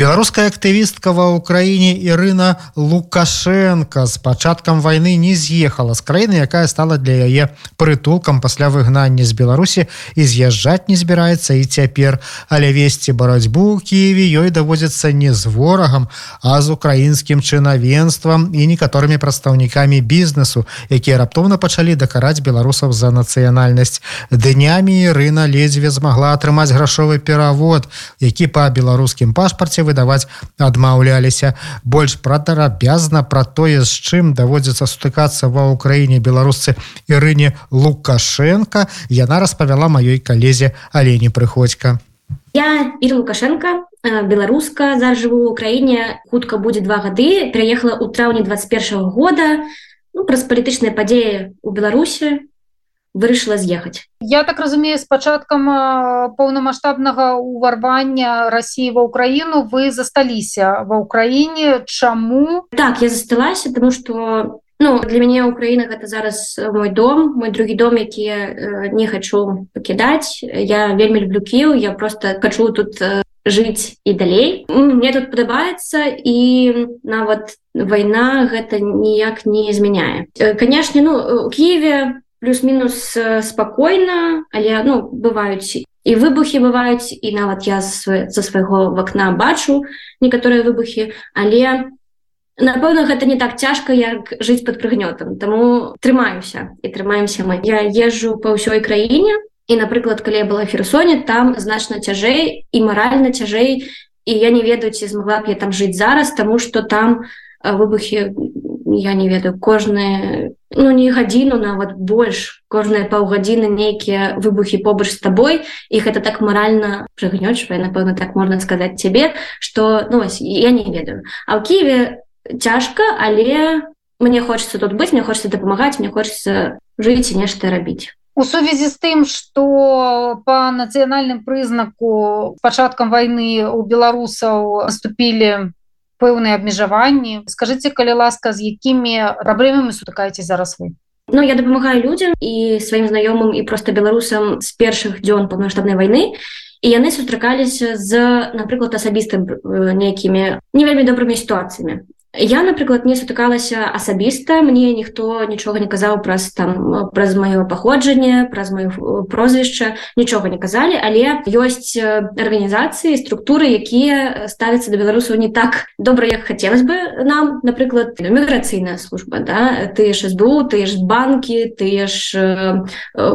Беларуская актывістка ва ўкраіне Ірына лукашенко з пачаткам войны не з'ехала з краіны якая стала для яе прытулкам пасля выгнання з беларусі. І з'язджаць не збіраецца і цяпер. Але весці барацьбу кіеве ёй даводзіцца не з ворагам а з украінскім чынавенствам і некаторымі прадстаўнікамі бізнесу якія раптоўна пачалі дакараць беларусаў за нацыянальнасць. Днямі Ірына ледзьве змагла атрымаць грашовы перавод які па беларускім пашпарце выдаваць адмаўляліся. Больш прадарабязна пра тое з чым даводзіцца сутыкацца ва ўкраіне беларусцы Ірыне лукашенко яна распавяла маёй калезе алені прыходька я Ира лукашенко беларуска зараз жыву ў краіне хутка будзе два гады. Пераехала ў траўні 21 года. Ну, праз палітычныя падзеі у беларусі вырашыла з'ехаць. Я так разумею с пачаткам паўнамасштабнага уварвання россии ва ўкраіну вы засталіся ва ўкраіне. Чаму? Так я засталася тому что ну для мяне украина гэта зараз мой дом мой другі дом які не хочу пакідаць. Я вельмі люблю кіў я просто хочу тут жыць і далей. Мне тут падабаецца і нават вайна гэта ніяк не змяняе. Канешне ну у киеве плюс-мінус спакойна але ну бываюць і выбухи бываюць і нават я за свайго вакна бачу некаторыя выбухи але напэўна гэта не так цяжка як жыць под прыгнётам. Тому трымаюся і трымаемся мы. Я езжу по ўсёй краіне і напрыклад калі я была херсоне там значна цяжэй і маральна цяжэй і я не ведаю ці змагла б я там жыць зараз тому что там выбухи я не ведаю кожныя ну не гадзіну нават больш кожныя паўгадзіны нейкія выбухи побач з табой іх это так маральна прыгнёчвае напэўна так можна сказаць цябе что ну ось, я не ведаю. А ў Киеве цяжка але мне хочется тут быць мне хочется дапамагаць мне хочется жыць і нешта рабіць у сувязі з тым что по нацыянальным прызнаку пачаткам войны у беларусаў наступілі пэўныя абмежаванні. Скажитеце калі ласка з якімі праблемамі сутыкаеце зараз вы? Ну я дапамагаю людям і сваім знаёмым і просто беларусам з першых дзён паўнамасштабнай войны і яны сустракаліся з напрыклад асабістым нейкімі не вельмі добрымі сітуацыямі Я, напрыклад, не сутыкалася асабіста, мне ніхто нічога не казаў праз там праз маё паходжанне, праз маё прозвішча, нічога не казалі, але ёсць арганізацыі, структуры, якія ставяцца да беларусаў не так добра, як хацелось бы нам, напрыклад, міграцыйная служба, да? ты ж СБУ, ты ж банкі, ты ж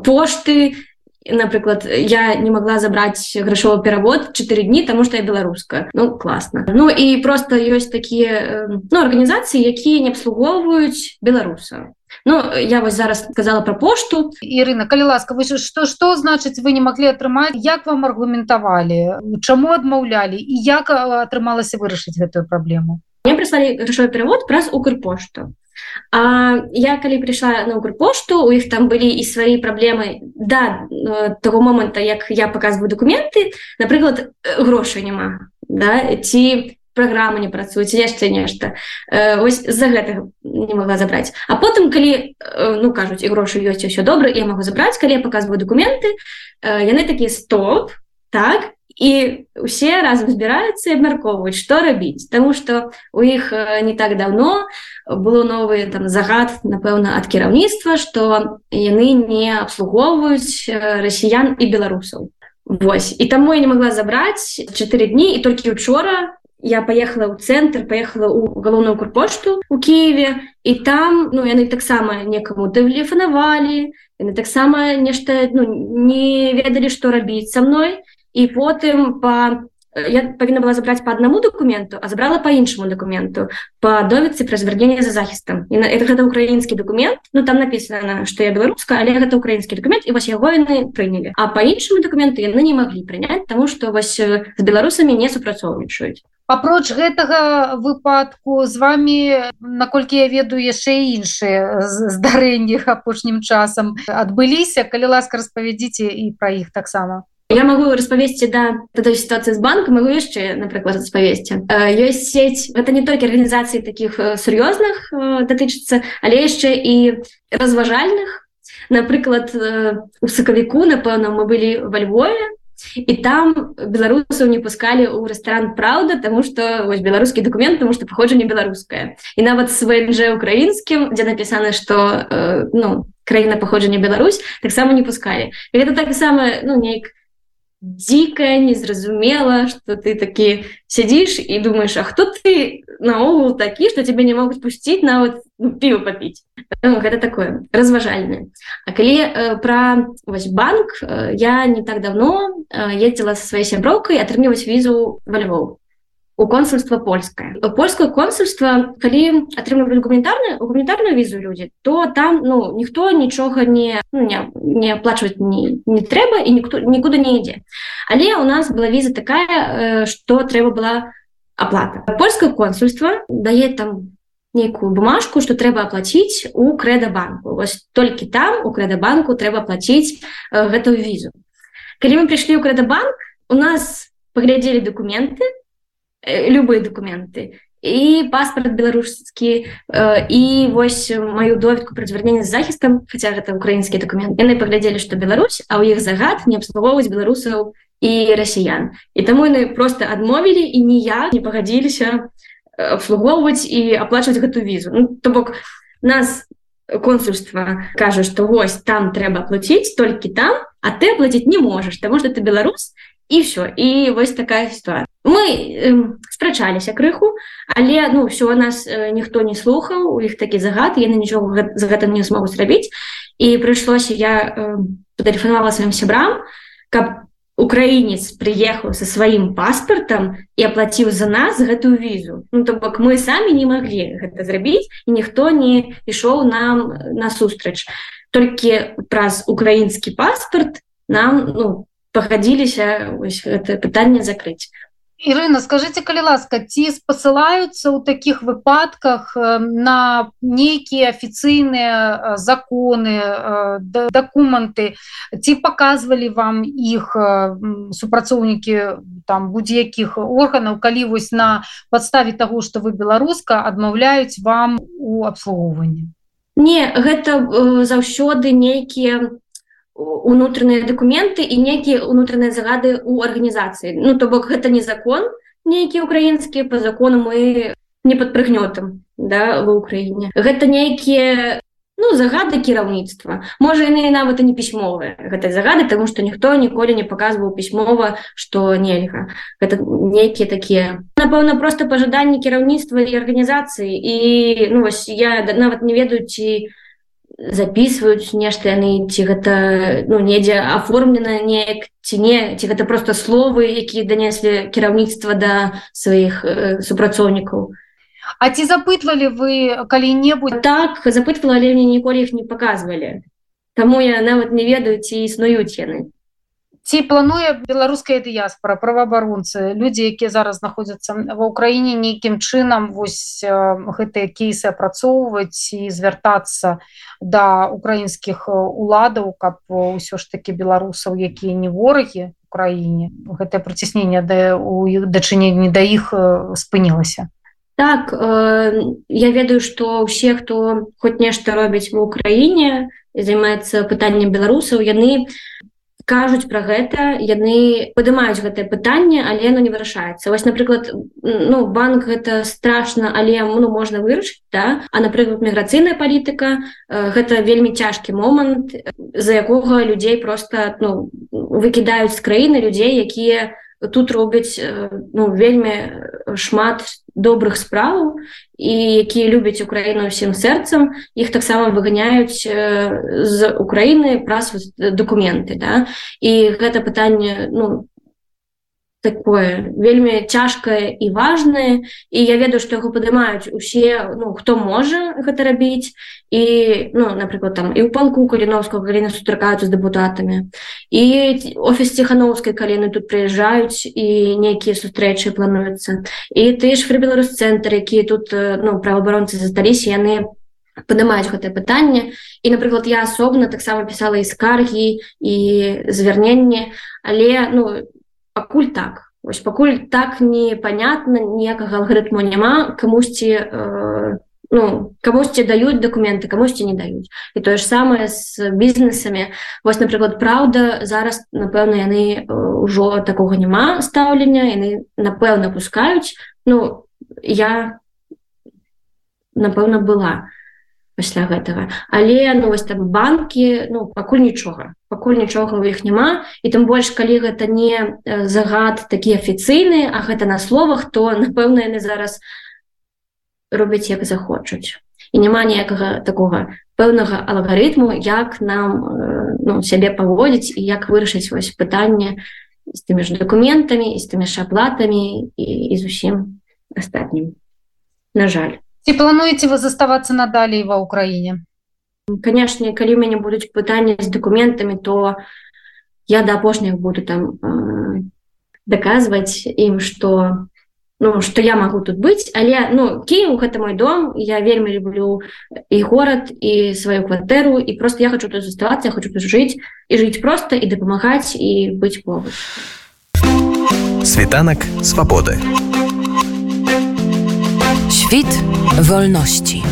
пошты, напрыклад я не могла забраць грашовы перавод 4 дні тому что я беларуска ну класна Ну і просто ёсць такія ну арганізацыі якія не абслугоўваюць беларуса Ну я вось зараз сказала про пошту. Ірына калі ласка вы что что значыць вы не могли атрымаць як вам аргументавалі чаму адмаўлялі і як атрымалася вырашыць гэтую праблему мне прыслалі грашовы перавод праз укрпошту А я калі прыйшла на укрпошту у іх там былі і свае праблемы да того моманта як я показываю документы напрыклад грошай няма да ці праграмы не працуюць яшчэ нешта ось за гэтага не могла забраць А потым калі ну кажуць і грошы ёсць все добра я могу забраць калі я показываю документы яны такія стоп так і усе разам збіраюцца і абмяркоўваюць што рабіць Таму што у іх не так давно было новы там загад напэўна ад кіраўніцтва што яны не абслугоўваюць расіян і беларусаў Вось. І таму я не могла забраць 4 дні і толькі учора я поехала ў цэнтр поехала ў галоўную курпошту у Киеве і там ну яны таксама некаму тэлефанавалі яны таксама нешта ну, не ведалі што рабіць са мной і потым по я павінна была забраць по аднаму документу а забрала по іншаму документу по доведцы пра звярнення за захістам і на это гэта украінскі документ ну там написано что я беларуска але гэта украінскі документ і вось яго яны прынялі а по іншаму документу яны не маглі прыняць тому что вось з беларусамі не супрацоўнічаюць апроч гэтага выпадку з вами наколькі я ведаю яшчэ іншыя здарэнні апошнім часам адбыліся. Калі ласка распавядзіце і пра іх таксама я могу распавесці да той сітуацыі з банкам могу яшчэ напрыклад распавесці ёсць сеть это не толькі арганізацыі таких сур'ёзных датычыцца але яшчэ і разважальных напрыклад у сакавіку напэўна мы былі во Львове і там беларусаў не пускалі ў рэстаран Праўда тому что вось беларускі документ тому что паходжанне беларускае і нават свж украінскім дзе напісана что э, ну краіна паходжання Беларусь таксама не пускалі гэта таксама ну нейк дзікая незразумела что ты такі сядзіш і думаешь А хто ты наогул такі что тебе не могуць пусціць нават ну, піва попіць ну, гэта такое разважальное А калі э, про вось банк э, я не так давно э, ездила со сваёй сяброўкай атрымліваць візу во Львов у консульства польскае польское консульство калі атрымлівалі гуманітарную гуманітарную візу людзі то там ну ніхто нічога не ну, не, не аплачваць не, не трэба і ніхто нікуды не ідзе. Але у нас была віза такая что трэба была оплата польское консульство дае там нейкую бумажку что трэба аплаціць у крэдабанку. Вось толькі там у крэдабанку трэба плаціць э, гэтую візу. Калі мы прыйшлі ў крэдабанк у нас паглядзелі документы Э, любые документы. І паспорт беларускі э, і вось маю доведку пра звярнення з захістам хаця гэта украінскі документ. Яны паглядзелі што Беларусь а ў іх загад не абслугоўваць беларусаў і расіян. І таму яны просто адмовілі і ніяк не пагадзіліся абслугоўваць і аплачваць гэту візу. Ну, то бок нас консульства кажа што вось там трэба плаціць толькі там а ты аплаціць не можаш таму што ты беларус і все і вось такая ситуация. Мы э, спрачаліся крыху. Але ну все нас э, ніхто не слухаў у іх такі загад яны нічога за гэтым не змогуць зрабіць і прыйшлося я э, тэлефанавала сваім сябрам каб украінец прыехаў со сваім паспартам і аплаціў за нас гэтую візу ну то бок мы самі не маглі гэта зрабіць і ніхто не ішоў нам насустрач толькі праз украінскі паспорт нам ну пагадзіліся гэта пытанне закрыць Ірына скажите калі ласка ці спасылаюцца ў таких выпадках на нейкія афіцыйныя законы дакументы ці показвалі вам іх супрацоўнікі там будзе-якіх органаў калі вось на подставе того что вы беларуска адмаўляюць вам у абслугоўванні не гэта заўсёды нейкія унутраныя документы і некія унутраныя загады ў арганізацыі Ну то бок гэта не закон нейкі украінскі по закону мы не под прыгнётам да в Украіне. Гэта нейкія ну загады кіраўніцтва. Можа яны нават і не пісьмовыя гэтай загады тому что ніхто ніколі не показваў пісьмова что нельга. Гэта нейкія такія напэўна просто пажаданні кіраўніцтва і арганізацыі. І ну вось я нават не ведаю ці не записываюць нешта яны ці гэта ну недзе аформлена неяк ці не ці гэта просто словы якія данеслі кіраўніцтва да сваіх э, супрацоўнікаў А ці запытвалі вы калі-небудзь так запытвала але мне ніколі іх не показвалі Таму я нават не ведаю ці існуюць яны ці плануе беларуская дыяспора праваабаронцы людзі якія зараз знаходзяцца ва ўкраіне нейкім чынам вось гэтыя кейсы апрацоўваць і звяртацца да украінскіх уладаў каб ўсё ж таки беларусаў якія не ворагі краіне гэтае прыцяснение да у іх дачыненні да іх спынілася? Так э, я ведаю что ўсе хто хоць нешта робіць в украіне займаецца пытаннем беларусаў яны кажуць про гэта яны падымаюць гэтае пытанне але оно не вырашаецца. Вось напрыклад ну банк гэта страшно але ну можна вырашыць да? А напрыклад міграцыйная палітыка э, гэта вельмі цяжкі момант за якога людзей просто ну выкідаюць з краіны людзей якія тут робяць э, ну вельмі шмат добрых справаў і якія любяць украіну ўсім сэрцам іх таксама выганяюць з Украіны праз документы да. І гэта пытанне ну такое вельмі цяжкае і важное і я ведаю што яго падымаюць усе ну хто можа гэта рабіць. І ну напрыклад там і ў палку каліновского галіны сустракаюцца з дэпутатамі. І офіс ціхановскай каліны тут прыязджаюць і нейкія сустрэчы плануюцца. І ты ж фры беларус цэнтр якія тут ну праваабаронцы засталіся яны падымаюць гэтае пытанне. І напрыклад я асобна таксама пісала і скаргі і звярненне але ну пакуль так. Вось пакуль так непонятна ніякага алгарытму няма камусьці э, ну камусьці даюць дакументы камусьці не даюць. І тое ж самае з бізнесамі. Вось напрыклад Праўда зараз напэўна яны ўжо такога няма стаўлення яны напэўна пускаюць. Ну я напэўна была пасля гэтага. Але ну вось там банкі ну пакуль нічога. Пакуль нічога ў іх няма. І тым больш калі гэта не загад такі афіцыйны а гэта на словах то напэўна яны зараз робяць як захочуць. І няма ніякага такога пэўнага алгарытму як нам ну, сябе паводзіць і як вырашыць вось пытанне з тымі ж дакументамі і з тымі ж аплатамі і, і зусім астатнім. На жаль ці плануеце вы заставацца надалей ва ўкраіне канешне калі у мяне будуць пытанні з дакументамі то я да апошніх буду там э, даказваць ім что ну что я могу тут быць але ну Кіев гэта мой дом я вельмі люблю і горад і сваю кватэру і просто я хочу тут заставацца хочу тут жыць і жыць просто і дапамагаць і быць побач світанак свабоды Świt wolności.